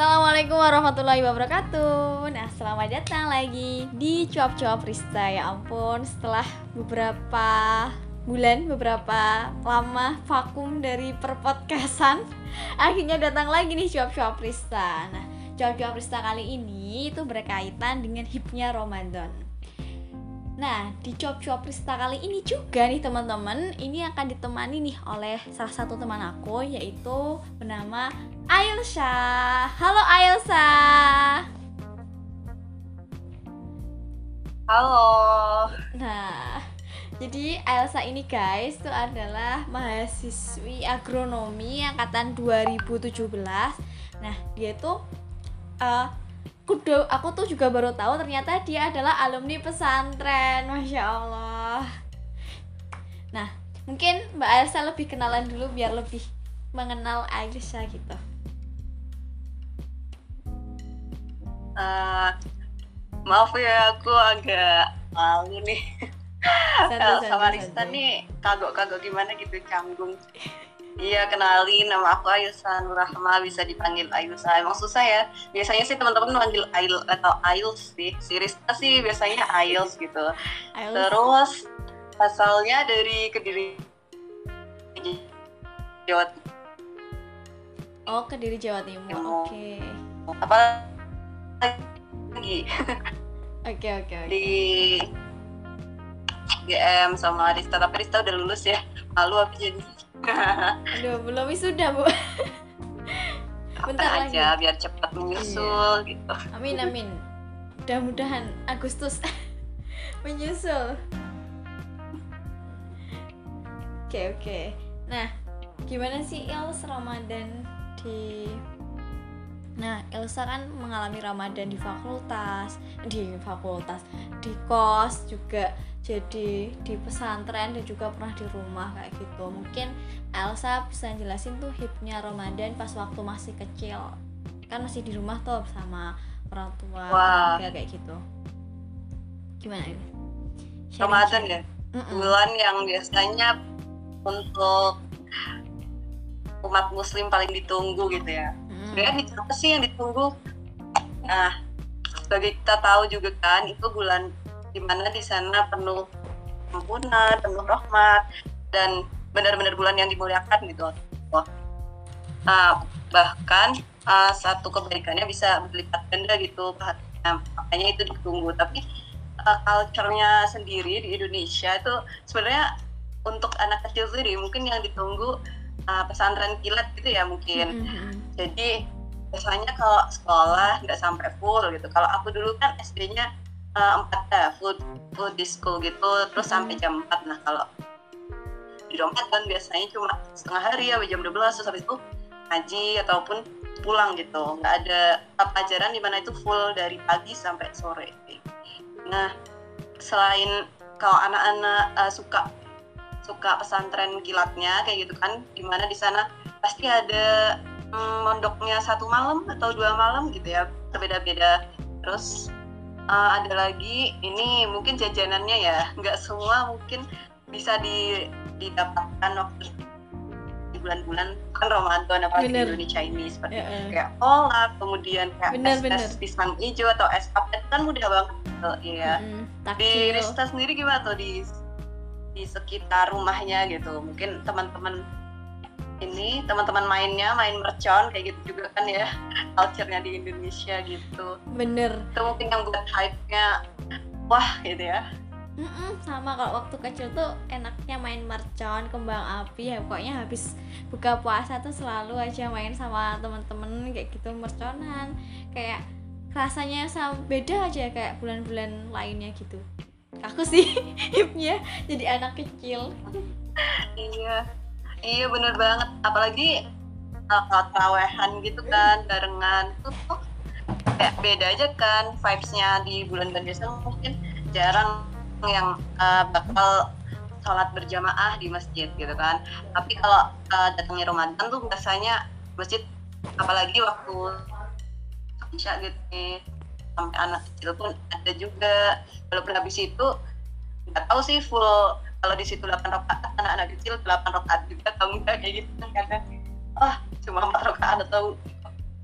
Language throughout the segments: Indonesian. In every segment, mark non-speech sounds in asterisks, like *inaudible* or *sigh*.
Assalamualaikum warahmatullahi wabarakatuh. Nah selamat datang lagi di Cuap-Cuap Rista. Ya ampun setelah beberapa bulan, beberapa lama vakum dari perpodcastan *laughs* Akhirnya datang lagi nih Cuap-Cuap Rista. Nah Cuap-Cuap Rista kali ini itu berkaitan dengan hipnya Ramadan Nah, di cuap-cuap Rista kali ini juga nih teman-teman, ini akan ditemani nih oleh salah satu teman aku yaitu bernama Ailsa. Halo Ailsa. Halo. Nah, jadi Ailsa ini guys itu adalah mahasiswi agronomi angkatan 2017. Nah, dia tuh uh, aku, do, aku tuh juga baru tahu ternyata dia adalah alumni pesantren. Masya allah. Nah mungkin mbak Elsa lebih kenalan dulu biar lebih mengenal Aisyah gitu. Uh, maaf ya aku agak malu nih. Sama Rista nih kagok-kagok gimana gitu canggung Iya kenalin nama aku Ayusa Nurahma bisa dipanggil Ayusa. Emang susah ya. Biasanya sih teman-teman manggil Ail atau Ails sih. Si Rista sih biasanya Ails gitu. Ails. terus asalnya dari Kediri Jawa Timur. Oh Kediri Jawa Timur. Oke. Okay. apa lagi *laughs* oke oke. Di GM sama Rista tapi Rista udah lulus ya. Malu aku jadi Aduh, belum wisuda, Bu. Bentar aja lagi. biar cepat menyusul iya. gitu. Amin amin. Mudah-mudahan Agustus *laughs* menyusul. Oke okay, oke. Okay. Nah, gimana sih Els Ramadan di Nah, Elsa kan mengalami Ramadan di fakultas, di fakultas, di kos juga jadi di pesantren dan juga pernah di rumah kayak gitu. Mungkin Elsa bisa jelasin tuh hipnya Ramadan pas waktu masih kecil. Kan masih di rumah tuh sama orang tua Wah. kayak gitu. Gimana ini? Ramadan ya? Mm -mm. bulan yang biasanya untuk umat muslim paling ditunggu gitu ya mm. ya apa sih yang ditunggu nah bagi kita tahu juga kan itu bulan di mana di sana penuh ampunan, penuh rahmat dan benar-benar bulan yang dimuliakan gitu. Wah. Nah, bahkan uh, satu kebaikannya bisa berlipat ganda gitu makanya itu ditunggu tapi uh, culture-nya sendiri di Indonesia itu sebenarnya untuk anak kecil sendiri mungkin yang ditunggu uh, pesantren kilat gitu ya mungkin. Mm-hmm. jadi biasanya kalau sekolah nggak sampai full gitu. Kalau aku dulu kan SD-nya uh, empat ya food food disco gitu terus sampai jam 4 nah kalau di kan biasanya cuma setengah hari ya jam 12 terus habis itu ngaji ataupun pulang gitu. Nggak ada pelajaran di mana itu full dari pagi sampai sore. Nah selain kalau anak-anak uh, suka suka pesantren kilatnya kayak gitu kan. Di mana di sana pasti ada mm, mondoknya satu malam atau dua malam gitu ya berbeda-beda. Terus uh, ada lagi ini mungkin jajanannya ya nggak semua mungkin bisa di, didapatkan waktu di bulan-bulan. Kan Ramadan apa di Indonesia ini seperti ya, ya. kayak kolak kemudian kayak bener, es, bener. es pisang hijau atau es apa itu kan mudah banget. Gitu, ya mm, di Rista sendiri gimana tuh? Di di sekitar rumahnya gitu. Mungkin teman-teman ini teman-teman mainnya main mercon kayak gitu juga kan ya *laughs* culture-nya di Indonesia gitu. Bener. Itu mungkin yang buat hype-nya wah gitu ya. Mm-mm, sama kalau waktu kecil tuh enaknya main mercon kembang api ya. Pokoknya habis buka puasa tuh selalu aja main sama temen-temen kayak gitu merconan. Kayak rasanya sama beda aja kayak bulan-bulan lainnya gitu aku sih *laughs* hipnya jadi anak kecil. Iya. Iya bener banget. Apalagi kalau terawehan gitu kan barengan tuh kayak beda aja kan vibesnya di bulan bulan biasa mungkin jarang yang uh, bakal sholat berjamaah di masjid gitu kan. Tapi kalau uh, datangnya Ramadan tuh biasanya masjid apalagi waktu Isya gitu. nih sampai anak kecil pun ada juga. Walaupun habis itu nggak tahu sih full kalau di situ 8 rakaat anak-anak kecil 8 rakaat juga atau enggak kayak gitu kadang. Oh cuma 4 rakaat atau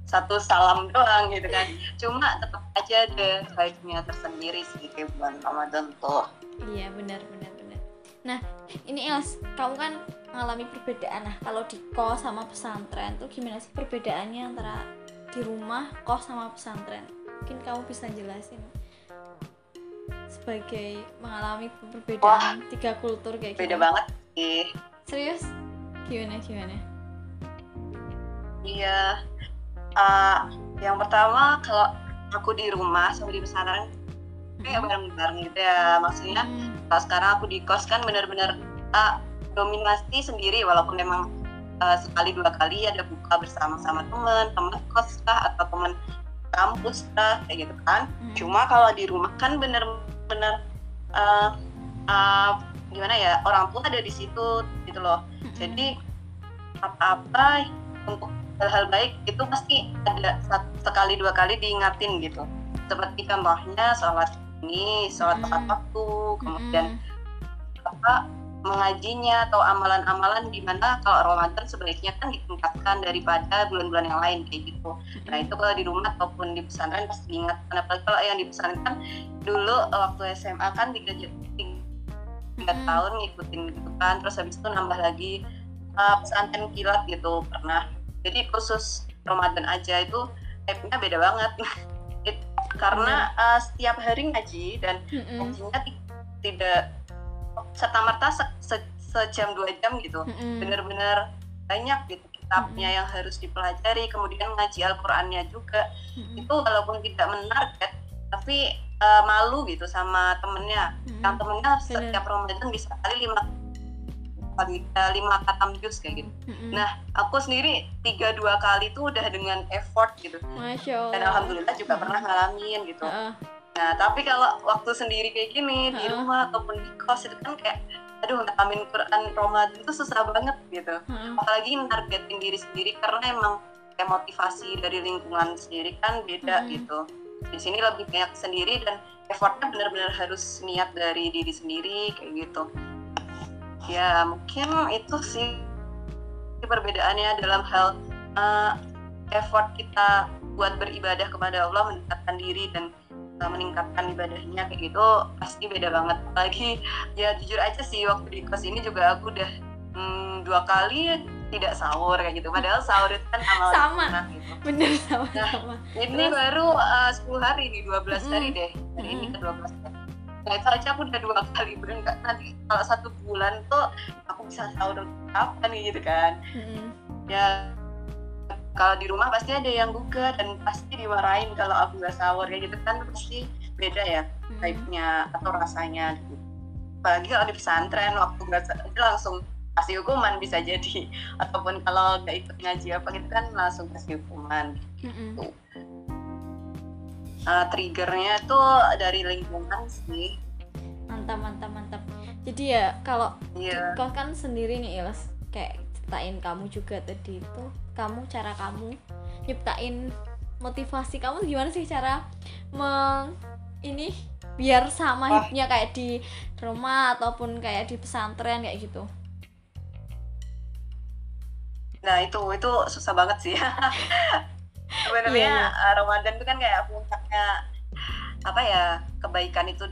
satu salam doang gitu kan. Cuma tetap aja ada baiknya tersendiri sih kayak bulan Ramadan tuh. Iya benar benar benar. Nah ini Els kamu kan mengalami perbedaan. Nah kalau di kos sama pesantren tuh gimana sih perbedaannya antara di rumah kos sama pesantren mungkin kamu bisa jelasin sebagai mengalami perbedaan Wah, tiga kultur kayak beda gitu. banget sih. Serius? Gimana gimana? Iya. Uh, yang pertama kalau aku di rumah sama di pesantren kayak hmm. bareng-bareng gitu ya. Maksudnya hmm. kalau sekarang aku di kos kan benar-benar uh, dominasi sendiri. Walaupun memang uh, sekali dua kali ada buka bersama-sama teman teman kos lah atau teman kampus lah kayak gitu kan hmm. cuma kalau di rumah kan bener-bener uh, uh, gimana ya orang tua ada di situ gitu loh hmm. jadi apa-apa untuk hal-hal baik itu pasti ada sekali dua kali diingatin gitu seperti contohnya sholat ini sholat tepat mm. waktu kemudian mm. apa mengajinya atau amalan-amalan di mana kalau Ramadan sebaiknya kan ditingkatkan daripada bulan-bulan yang lain kayak gitu. Nah itu kalau di rumah ataupun di pesantren pasti diingatkan. Apalagi kalau yang di pesantren kan dulu eh, waktu SMA kan tiga, tiga tahun ngikutin gitu kan. Terus habis itu nambah lagi uh, pesantren kilat gitu pernah jadi khusus Ramadan aja itu hype-nya beda banget *laughs* It, karena uh, setiap hari ngaji dan ngajinya tidak serta merta se, se, sejam dua jam gitu mm-hmm. bener-bener banyak gitu kitabnya mm-hmm. yang harus dipelajari kemudian ngaji Al-Qur'annya juga mm-hmm. itu walaupun tidak menarget tapi uh, malu gitu sama temennya mm-hmm. yang temennya setiap Ramadan bisa kali lima kali lima katam jus kayak gitu. Mm-hmm. Nah aku sendiri tiga dua kali tuh udah dengan effort gitu. Masya Allah. Dan alhamdulillah juga pernah ngalamin gitu. Uh. Nah tapi kalau waktu sendiri kayak gini di rumah ataupun di kos itu kan kayak aduh ngalamin Quran Ramadan itu susah banget gitu. Uh. Apalagi targetin diri sendiri karena emang kayak motivasi dari lingkungan sendiri kan beda uh. gitu. Di sini lebih banyak sendiri dan effortnya benar-benar harus niat dari diri sendiri kayak gitu ya mungkin itu sih perbedaannya dalam hal uh, effort kita buat beribadah kepada Allah mendekatkan diri dan meningkatkan ibadahnya kayak gitu pasti beda banget. Lagi ya jujur aja sih waktu di kos ini juga aku udah hmm, dua kali tidak sahur kayak gitu. Padahal sahur itu kan amal sama. gitu. bener sama nah, sama. ini Terus, baru uh, 10 hari nih 12 mm, hari deh. Hari mm. ini ke 12 hari. Nah itu aja aku udah dua kali bener nggak? Nanti kalau satu bulan tuh aku bisa tahu apa nih gitu kan. Mm-hmm. ya kalau di rumah pasti ada yang gugat dan pasti dimarahin kalau aku nggak sahur ya. Gitu kan pasti beda ya mm-hmm. type-nya atau rasanya gitu. apalagi kalau di pesantren waktu nggak langsung kasih hukuman bisa jadi. *laughs* Ataupun kalau nggak ikut ngaji apa gitu kan langsung kasih hukuman. Gitu. Uh, triggernya tuh dari lingkungan sih. Mantap mantap mantap. Jadi ya kalau yeah. kau kan sendiri nih Ilas kayak ceritain kamu juga tadi itu kamu cara kamu nyiptain motivasi kamu gimana sih cara meng ini biar sama hidupnya kayak di rumah ataupun kayak di pesantren kayak gitu nah itu itu susah banget sih *laughs* sebenarnya yeah. Iya. Ramadan itu kan kayak puncaknya apa ya kebaikan itu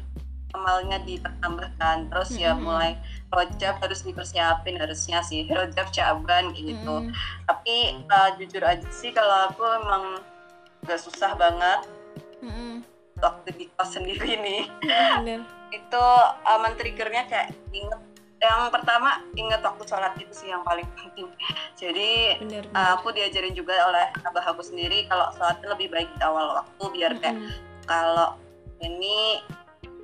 amalnya ditambahkan terus mm -hmm. ya mulai rojab harus dipersiapin harusnya sih rojab caban gitu. Mm tapi uh, jujur aja sih kalau aku emang gak susah banget mm waktu di kos sendiri nih mm *laughs* itu uh, men-triggernya kayak inget yang pertama ingat waktu sholat itu sih yang paling penting. Jadi bener, bener. Uh, aku diajarin juga oleh abah aku sendiri kalau sholat lebih baik di awal waktu biar kayak mm -hmm. kalau ini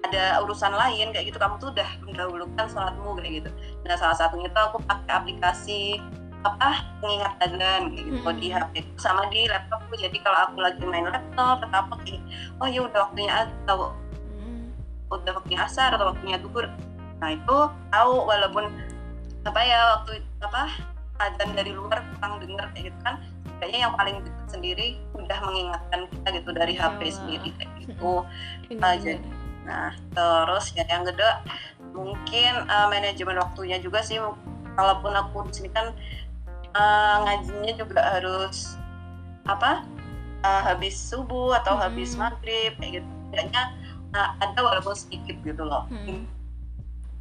ada urusan lain kayak gitu kamu tuh udah mendahulukan sholatmu kayak gitu nah salah satunya tuh aku pakai aplikasi apa pengingat kayak gitu mm -hmm. di HP sama di laptopku jadi kalau aku lagi main laptop atau apa kayak oh ya udah waktunya atau mm. udah waktunya asar atau waktunya duhur nah itu tahu walaupun apa ya waktu apa adzan dari luar kurang dengar kayak gitu kan kayaknya yang paling dekat sendiri udah mengingatkan kita gitu dari HP oh. sendiri kayak gitu *laughs* uh, jadi nah terus ya yang kedua mungkin uh, manajemen waktunya juga sih kalaupun aku di sini kan uh, ngajinya juga harus apa uh, habis subuh atau hmm. habis maghrib kayak gitu kayaknya uh, ada walaupun sedikit gitu loh hmm.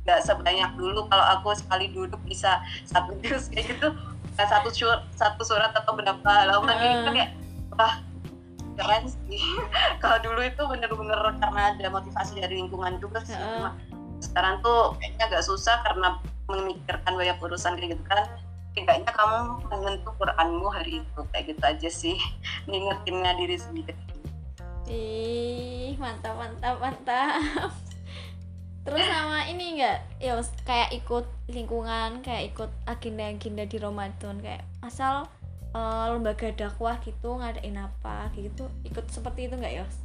nggak sebanyak dulu kalau aku sekali duduk bisa satu jus kayak gitu satu surat satu surat atau berapa halaman hmm. gitu kayak wah keren sih. *laughs* Kalau dulu itu bener-bener karena ada motivasi dari lingkungan juga sih. Hmm. sekarang tuh kayaknya agak susah karena memikirkan banyak urusan kayak gitu kan. Setidaknya kamu menyentuh Quranmu hari itu kayak gitu aja sih. *laughs* Ngingetinnya diri sendiri. Ih mantap mantap mantap. *laughs* Terus sama ini enggak ya kayak ikut lingkungan kayak ikut agenda-agenda di Ramadan kayak asal uh, lembaga dakwah gitu ngadain apa gitu ikut seperti itu enggak Yos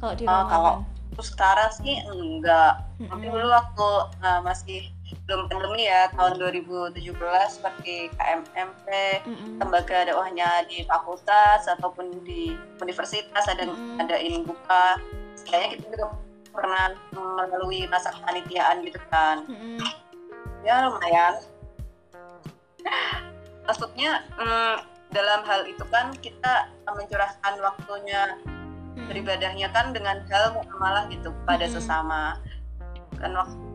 kalau di Ramadan uh, kalau sekarang sih enggak -hmm. dulu waktu uh, masih belum pandemi ya tahun 2017 seperti KMMP mm-hmm. lembaga dakwahnya di fakultas ataupun di universitas ada mm-hmm. ada ini buka kayaknya kita juga pernah melalui masa kepanitiaan gitu kan mm-hmm. ya lumayan maksudnya mm, dalam hal itu kan kita mencurahkan waktunya mm-hmm. beribadahnya kan dengan hal muamalah gitu pada mm-hmm. sesama kan waktu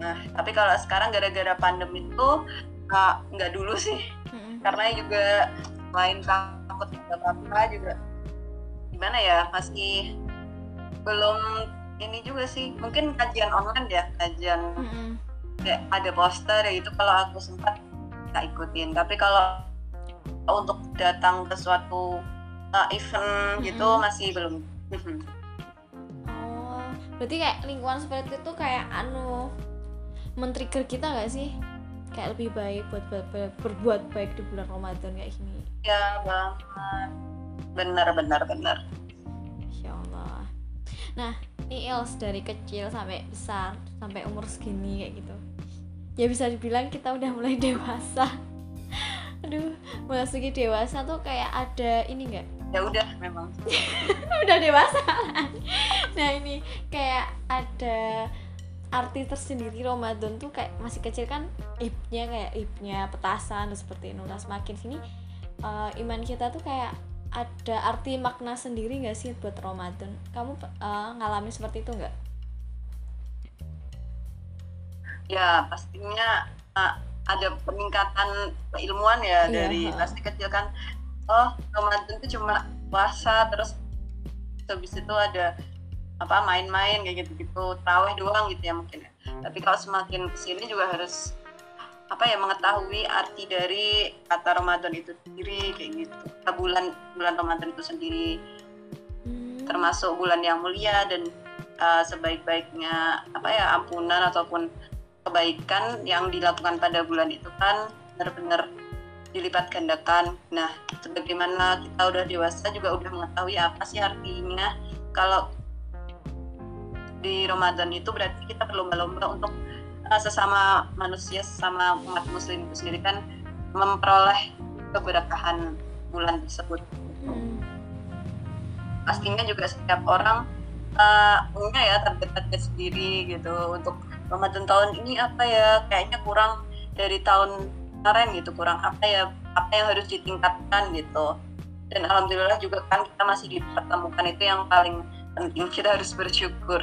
Nah, tapi kalau sekarang gara-gara pandemi itu nggak dulu sih, mm-hmm. karena juga lain takut apa-apa juga gimana ya masih belum ini juga sih mungkin kajian online ya kajian mm-hmm. kayak ada poster ya itu kalau aku sempat tak ikutin. Tapi kalau untuk datang ke suatu uh, event mm-hmm. gitu masih belum. Oh berarti kayak lingkungan seperti itu kayak anu men-trigger kita gak sih? Kayak lebih baik buat ber berbuat baik di bulan Ramadan kayak gini. Ya banget. Benar benar benar. Insya Allah. Nah ini Els dari kecil sampai besar sampai umur segini kayak gitu ya bisa dibilang kita udah mulai *laughs* dewasa. Aduh segi dewasa tuh kayak ada ini enggak ya udah memang. *laughs* Udah dewasa. Nah ini kayak ada arti tersendiri. Ramadan tuh kayak masih kecil kan ibnya kayak ibnya petasan seperti itu nah semakin sini uh, iman kita tuh kayak ada arti makna sendiri nggak sih buat Ramadan? Kamu uh, ngalamin seperti itu nggak ya pastinya uh, ada peningkatan keilmuan ya iya, dari pasti kecil kan. Oh Ramadan itu cuma puasa terus habis itu ada apa main-main kayak gitu-gitu. Traweh doang gitu ya mungkin ya. tapi kalau semakin ke sini juga harus apa ya mengetahui arti dari kata Ramadan itu sendiri kayak gitu. Bulan bulan Ramadan itu sendiri. Hmm. termasuk bulan yang mulia dan uh, sebaik-baiknya apa ya ampunan ataupun kebaikan yang dilakukan pada bulan itu kan benar-benar dilipat gandakan. Nah, sebagaimana kita udah dewasa juga udah mengetahui apa sih artinya kalau di Ramadan itu berarti kita berlomba-lomba untuk uh, sesama manusia sesama umat muslim itu sendiri kan memperoleh keberkahan bulan tersebut. Pastinya juga setiap orang uh, punya ya target-target sendiri gitu untuk Ramadan tahun ini apa ya? Kayaknya kurang dari tahun kemarin gitu kurang apa ya? Apa yang harus ditingkatkan gitu. Dan alhamdulillah juga kan kita masih dipertemukan itu yang paling penting. Kita harus bersyukur.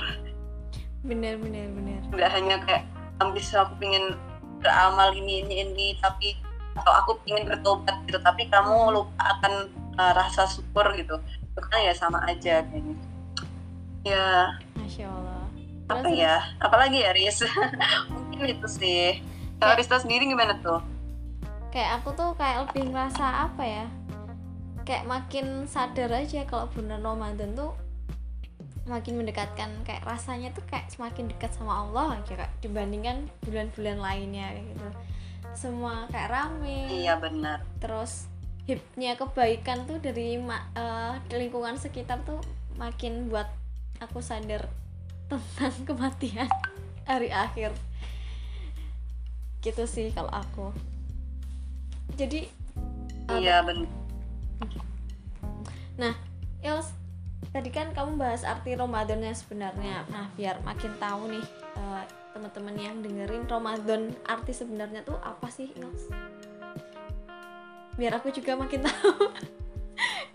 Bener bener bener nggak hanya kayak ambis aku pengen beramal ini ini ini tapi atau aku ingin bertobat gitu tapi kamu lupa akan uh, rasa syukur gitu. Itu kan ya sama aja kayaknya ya. Masya allah Terus apa ya? apalagi ya Riz? *laughs* Mungkin itu sih. Kalau Rista sendiri gimana tuh? Kayak aku tuh kayak lebih ngerasa apa ya? Kayak makin sadar aja kalau bulan Ramadan tuh semakin mendekatkan. Kayak rasanya tuh kayak semakin dekat sama Allah aja kak dibandingkan bulan-bulan lainnya gitu. Semua kayak rame. Iya benar. Terus hipnya kebaikan tuh dari uh, lingkungan sekitar tuh makin buat aku sadar tentang *laughs* kematian hari akhir. Gitu sih kalau aku. Jadi iya benar nah Yos tadi kan kamu bahas arti Ramadan yang sebenarnya. Nah biar makin tahu nih uh, teman-teman yang dengerin Ramadan arti sebenarnya tuh apa sih Ils? biar aku juga makin *laughs* tahu.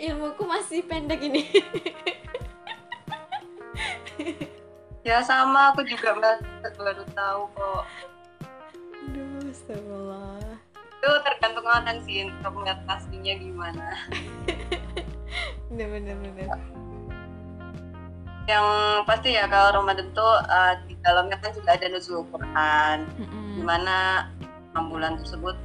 Ilmuku masih pendek ini *laughs* ya sama. Aku juga baru tahu kok. Aduh astagfirullah. Itu tergantung orang sih untuk melihat aslinya gimana. *laughs* Bener bener bener. Yang pasti ya kalau Ramadan tuh uh, di dalamnya kan juga ada nuzul Quran. Mm-hmm. di mana bulan tersebut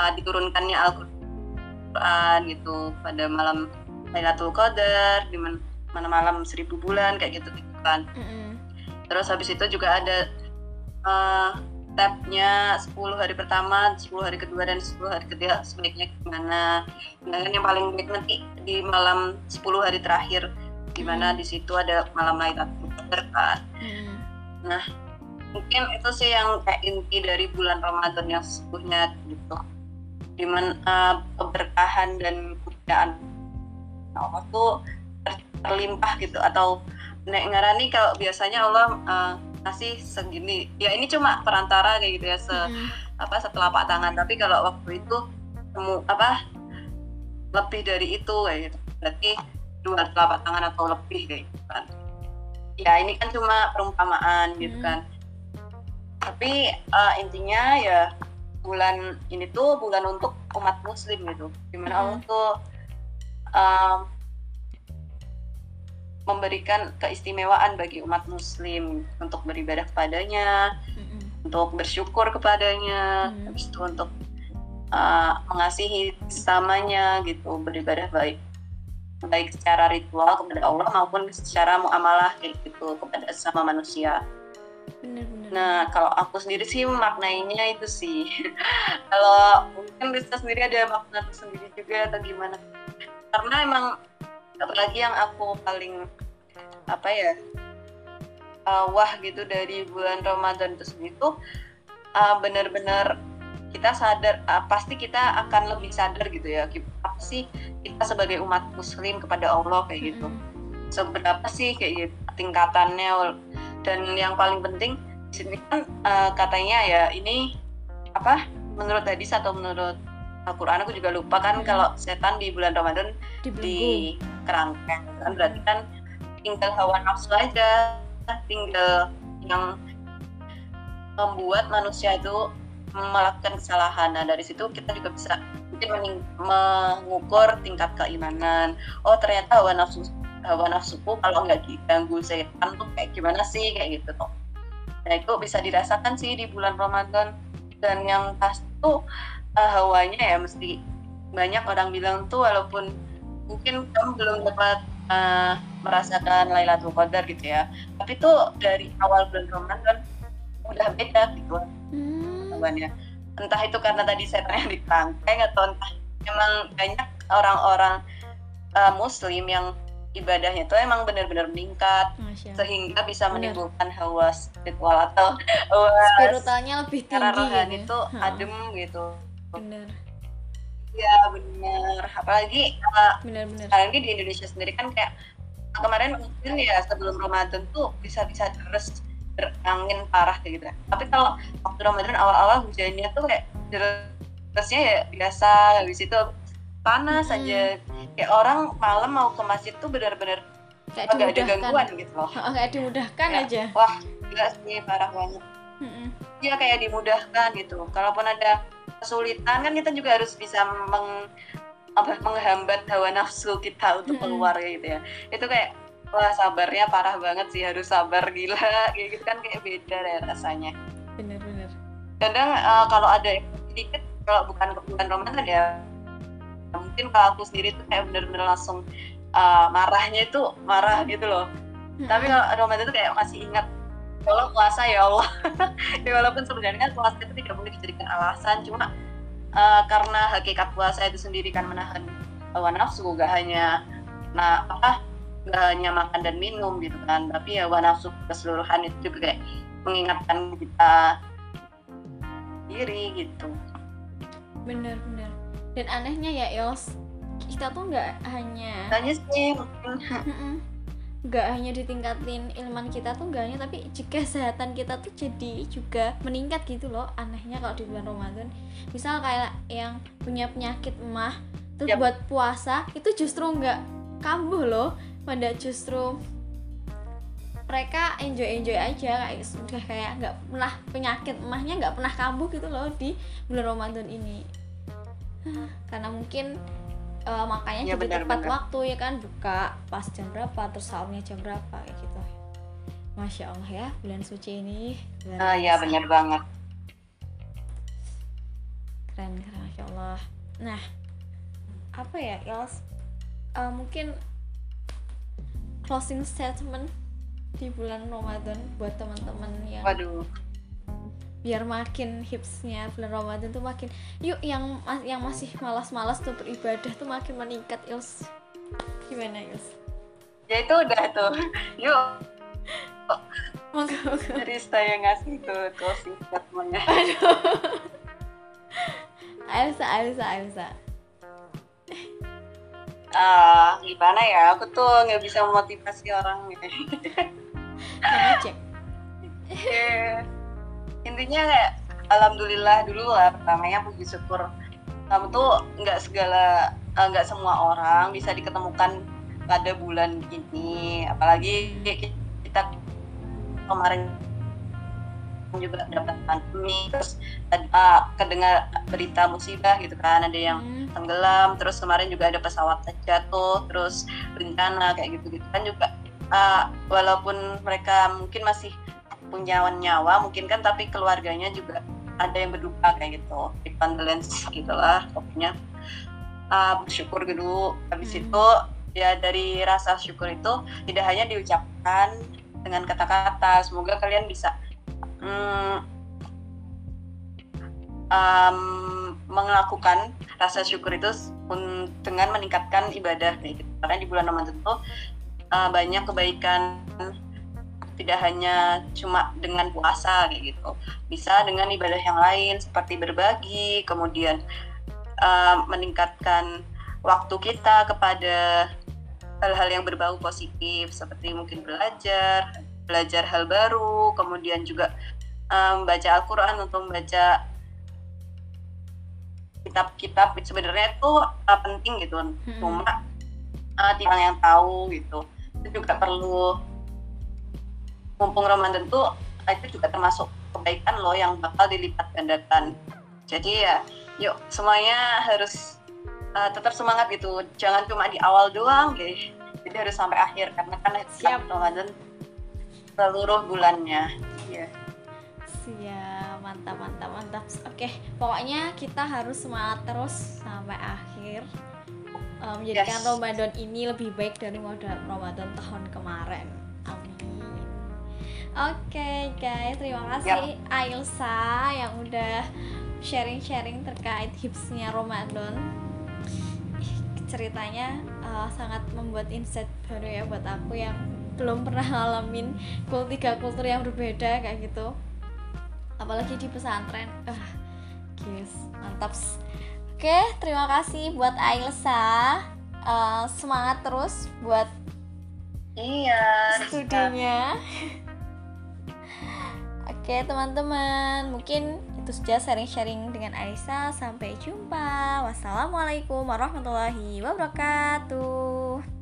uh, diturunkannya Al-Quran gitu. Pada malam Lailatul Qadar di mana malam seribu bulan kayak gitu gitu kan. Mm-hmm. Terus habis itu juga ada uh, tabnya 10 hari pertama, 10 hari kedua dan 10 hari ketiga sebaiknya gimana. Dan yang paling baik nanti di malam 10 hari terakhir di mana hmm. di situ ada malam Lailatul Qadar kan. Hmm. Nah, mungkin itu sih yang kayak inti dari bulan Ramadan yang sesungguhnya gitu. Di mana uh, keberkahan dan kemuliaan Allah tuh terlimpah gitu atau nek ngarani kalau biasanya Allah uh, ngasih segini ya ini cuma perantara kayak gitu ya se hmm. apa setelah pak tangan tapi kalau waktu itu temu apa lebih dari itu kayak gitu berarti dua telapak tangan atau lebih kayak gitu kan ya ini kan cuma perumpamaan gitu hmm. kan tapi uh, intinya ya bulan ini tuh bulan untuk umat muslim gitu di mana hmm. Allah tuh uh, memberikan keistimewaan bagi umat muslim untuk beribadah kepadanya hmm. untuk bersyukur kepadanya hmm. habis itu untuk uh, mengasihi samanya gitu beribadah baik baik secara ritual kepada Allah maupun secara muamalah gitu kepada sama manusia. Benar-benar. Nah kalau aku sendiri sih maknainya itu sih. *laughs* kalau mungkin Rista sendiri ada makna sendiri juga atau gimana? Karena emang apalagi yang aku paling apa ya uh, wah gitu dari bulan Ramadan itu tuh uh, benar-benar kita sadar uh, pasti kita akan lebih sadar gitu ya apa sih kita sebagai umat muslim kepada Allah kayak gitu mm-hmm. seberapa sih kayak gitu tingkatannya dan yang paling penting di sini kan uh, katanya ya ini apa menurut hadis atau menurut Al-Quran aku juga lupa kan mm-hmm. kalau setan di bulan Ramadan di kerangkeng kan berarti kan tinggal hawa nafsu aja tinggal yang membuat manusia itu melakukan kesalahan. Nah dari situ kita juga bisa mungkin mengukur tingkat keimanan. Oh ternyata hawa nafsu hawa nafsuku kalau nggak diganggu setan tuh kayak gimana sih kayak gitu tuh. Nah itu bisa dirasakan sih di bulan Ramadan dan yang pas tuh uh, hawanya ya mesti banyak orang bilang tuh walaupun mungkin kamu belum dapat uh, merasakan Lailatul Qadar gitu ya. Tapi tuh dari awal bulan Ramadan udah beda gitu hmm entah itu karena tadi saya tanya di kerangkeng atau entah memang banyak orang-orang uh, muslim yang ibadahnya itu emang benar-benar meningkat sehingga bisa Bener. menimbulkan hawa spiritual atau hawa spiritualnya lebih tinggi rohani gitu. itu adem gitu bener. Ya benar apalagi uh, bener-bener apalagi di Indonesia sendiri kan kayak kemarin mungkin ya sebelum Ramadan tuh bisa-bisa terus berangin parah kayak gitu. Tapi kalau waktu Ramadan awal-awal hujannya tuh kayak derasnya ya biasa habis itu panas hmm. aja. Kayak orang malam mau ke masjid tuh benar-benar agak ada gangguan gitu loh. Nggak dimudahkan ya, aja. wah gila sih parah banget. Iya kayak dimudahkan gitu. Kalaupun ada kesulitan kan kita juga harus bisa meng apa menghambat hawa nafsu kita untuk keluar gitu ya. Itu kayak wah sabarnya parah banget sih harus sabar gila *laughs* kayak gitu kan kayak beda ya rasanya. Bener-bener kadang uh, kalau ada sedikit kalau bukan bukan Ramadan ya mungkin kalau aku sendiri tuh kayak bener-bener langsung uh, marahnya itu marah gitu loh. Hmm. tapi kalau Ramadan itu kayak masih ingat kalau puasa ya Allah. *laughs* Ya walaupun sebenarnya puasa itu tidak boleh dijadikan alasan. Cuma uh, karena hakikat puasa itu sendiri kan menahan hawa nafsu gak hanya nah apa nggak hanya makan dan minum gitu kan. Tapi ya nafsu keseluruhan itu juga kayak mengingatkan kita diri gitu. Bener-bener dan anehnya ya Yos kita tuh nggak hanya hanya sih nggak hanya ditingkatin ilman kita tuh nggak hanya tapi juga kesehatan kita tuh jadi juga meningkat gitu loh anehnya kalau di bulan Ramadan. Misal kayak yang punya penyakit emah terus yep. buat puasa itu justru nggak kambuh loh pada justru mereka enjoy enjoy aja kayak sudah kayak nggak pernah penyakit emahnya nggak pernah kambuh gitu loh di bulan Ramadan ini. Karena mungkin uh, makanya ya, jadi tepat waktu ya kan? Buka pas jam berapa terus sahurnya jam berapa kayak gitu. Masya Allah ya bulan suci ini. Ah ya benar banget. Keren keren masya Allah. Nah apa ya Yos uh, mungkin closing statement di bulan Ramadan buat teman-teman yang Waduh. Biar makin hipsnya bulan Ramadan tuh makin yuk yang yang masih malas-malas tuh beribadah tuh makin meningkat Yos gimana Yos ya itu udah tuh. Yuk. Jadi saya ngasih tuh closing statementnya aduh *laughs* Elsa Elsa Elsa uh, gimana ya? Aku tuh nggak bisa memotivasi orang gitu cek yeah. Intinya alhamdulillah dulu lah pertamanya puji syukur. Kamu tuh nggak segala eh, nggak uh, semua orang bisa diketemukan pada bulan ini. Apalagi kita kemarin juga dapat pandemi terus uh, kedengar berita musibah gitu kan. Ada yang hmm. tenggelam terus kemarin juga ada pesawat jatuh terus bencana kayak gitu gitu kan juga. Uh, walaupun mereka mungkin masih punya nyawa mungkin kan tapi keluarganya juga ada yang berduka kayak gitu di condolence gitulah pokoknya uh, bersyukur dulu habis hmm. itu ya dari rasa syukur itu tidak hanya diucapkan dengan kata-kata semoga kalian bisa hmm, um, melakukan rasa syukur itu dengan meningkatkan ibadah kayak gitu. Karena di bulan Ramadan itu uh, banyak kebaikan tidak hanya cuma dengan puasa kayak gitu. Bisa dengan ibadah yang lain seperti berbagi, kemudian uh, meningkatkan waktu kita kepada hal-hal yang berbau positif seperti mungkin belajar, belajar hal baru, kemudian juga um, baca Al-Quran untuk membaca kitab-kitab sebenarnya itu uh, penting gitu, hmm. cuma uh, tidak yang tahu gitu. Itu juga perlu mumpung Ramadan tuh itu juga termasuk kebaikan loh yang bakal dilipat gandakan. Jadi ya, yuk semuanya harus uh, tetap semangat gitu. Jangan cuma di awal doang, gitu. Jadi harus sampai akhir karena kan Siap. Ramadan seluruh bulannya iya siap mantap mantap mantap oke pokoknya kita harus semangat terus sampai akhir um, menjadikan yes. Ramadan ini lebih baik dari modal Ramadan tahun kemarin okay, guys terima kasih yep. Ailsa yang udah sharing-sharing terkait hipsnya Ramadan. Ceritanya uh, sangat membuat insight baru ya buat aku yang belum pernah *laughs* ngalamin kul tiga kultur yang berbeda kayak gitu. Apalagi di pesantren. Uh, guys mantap. Oke terima kasih buat Ailsa. Uh, semangat terus buat iya studinya *laughs* oke teman-teman. Mungkin itu saja sharing-sharing dengan Aisyah sampai jumpa. Wassalamualaikum warahmatullahi wabarakatuh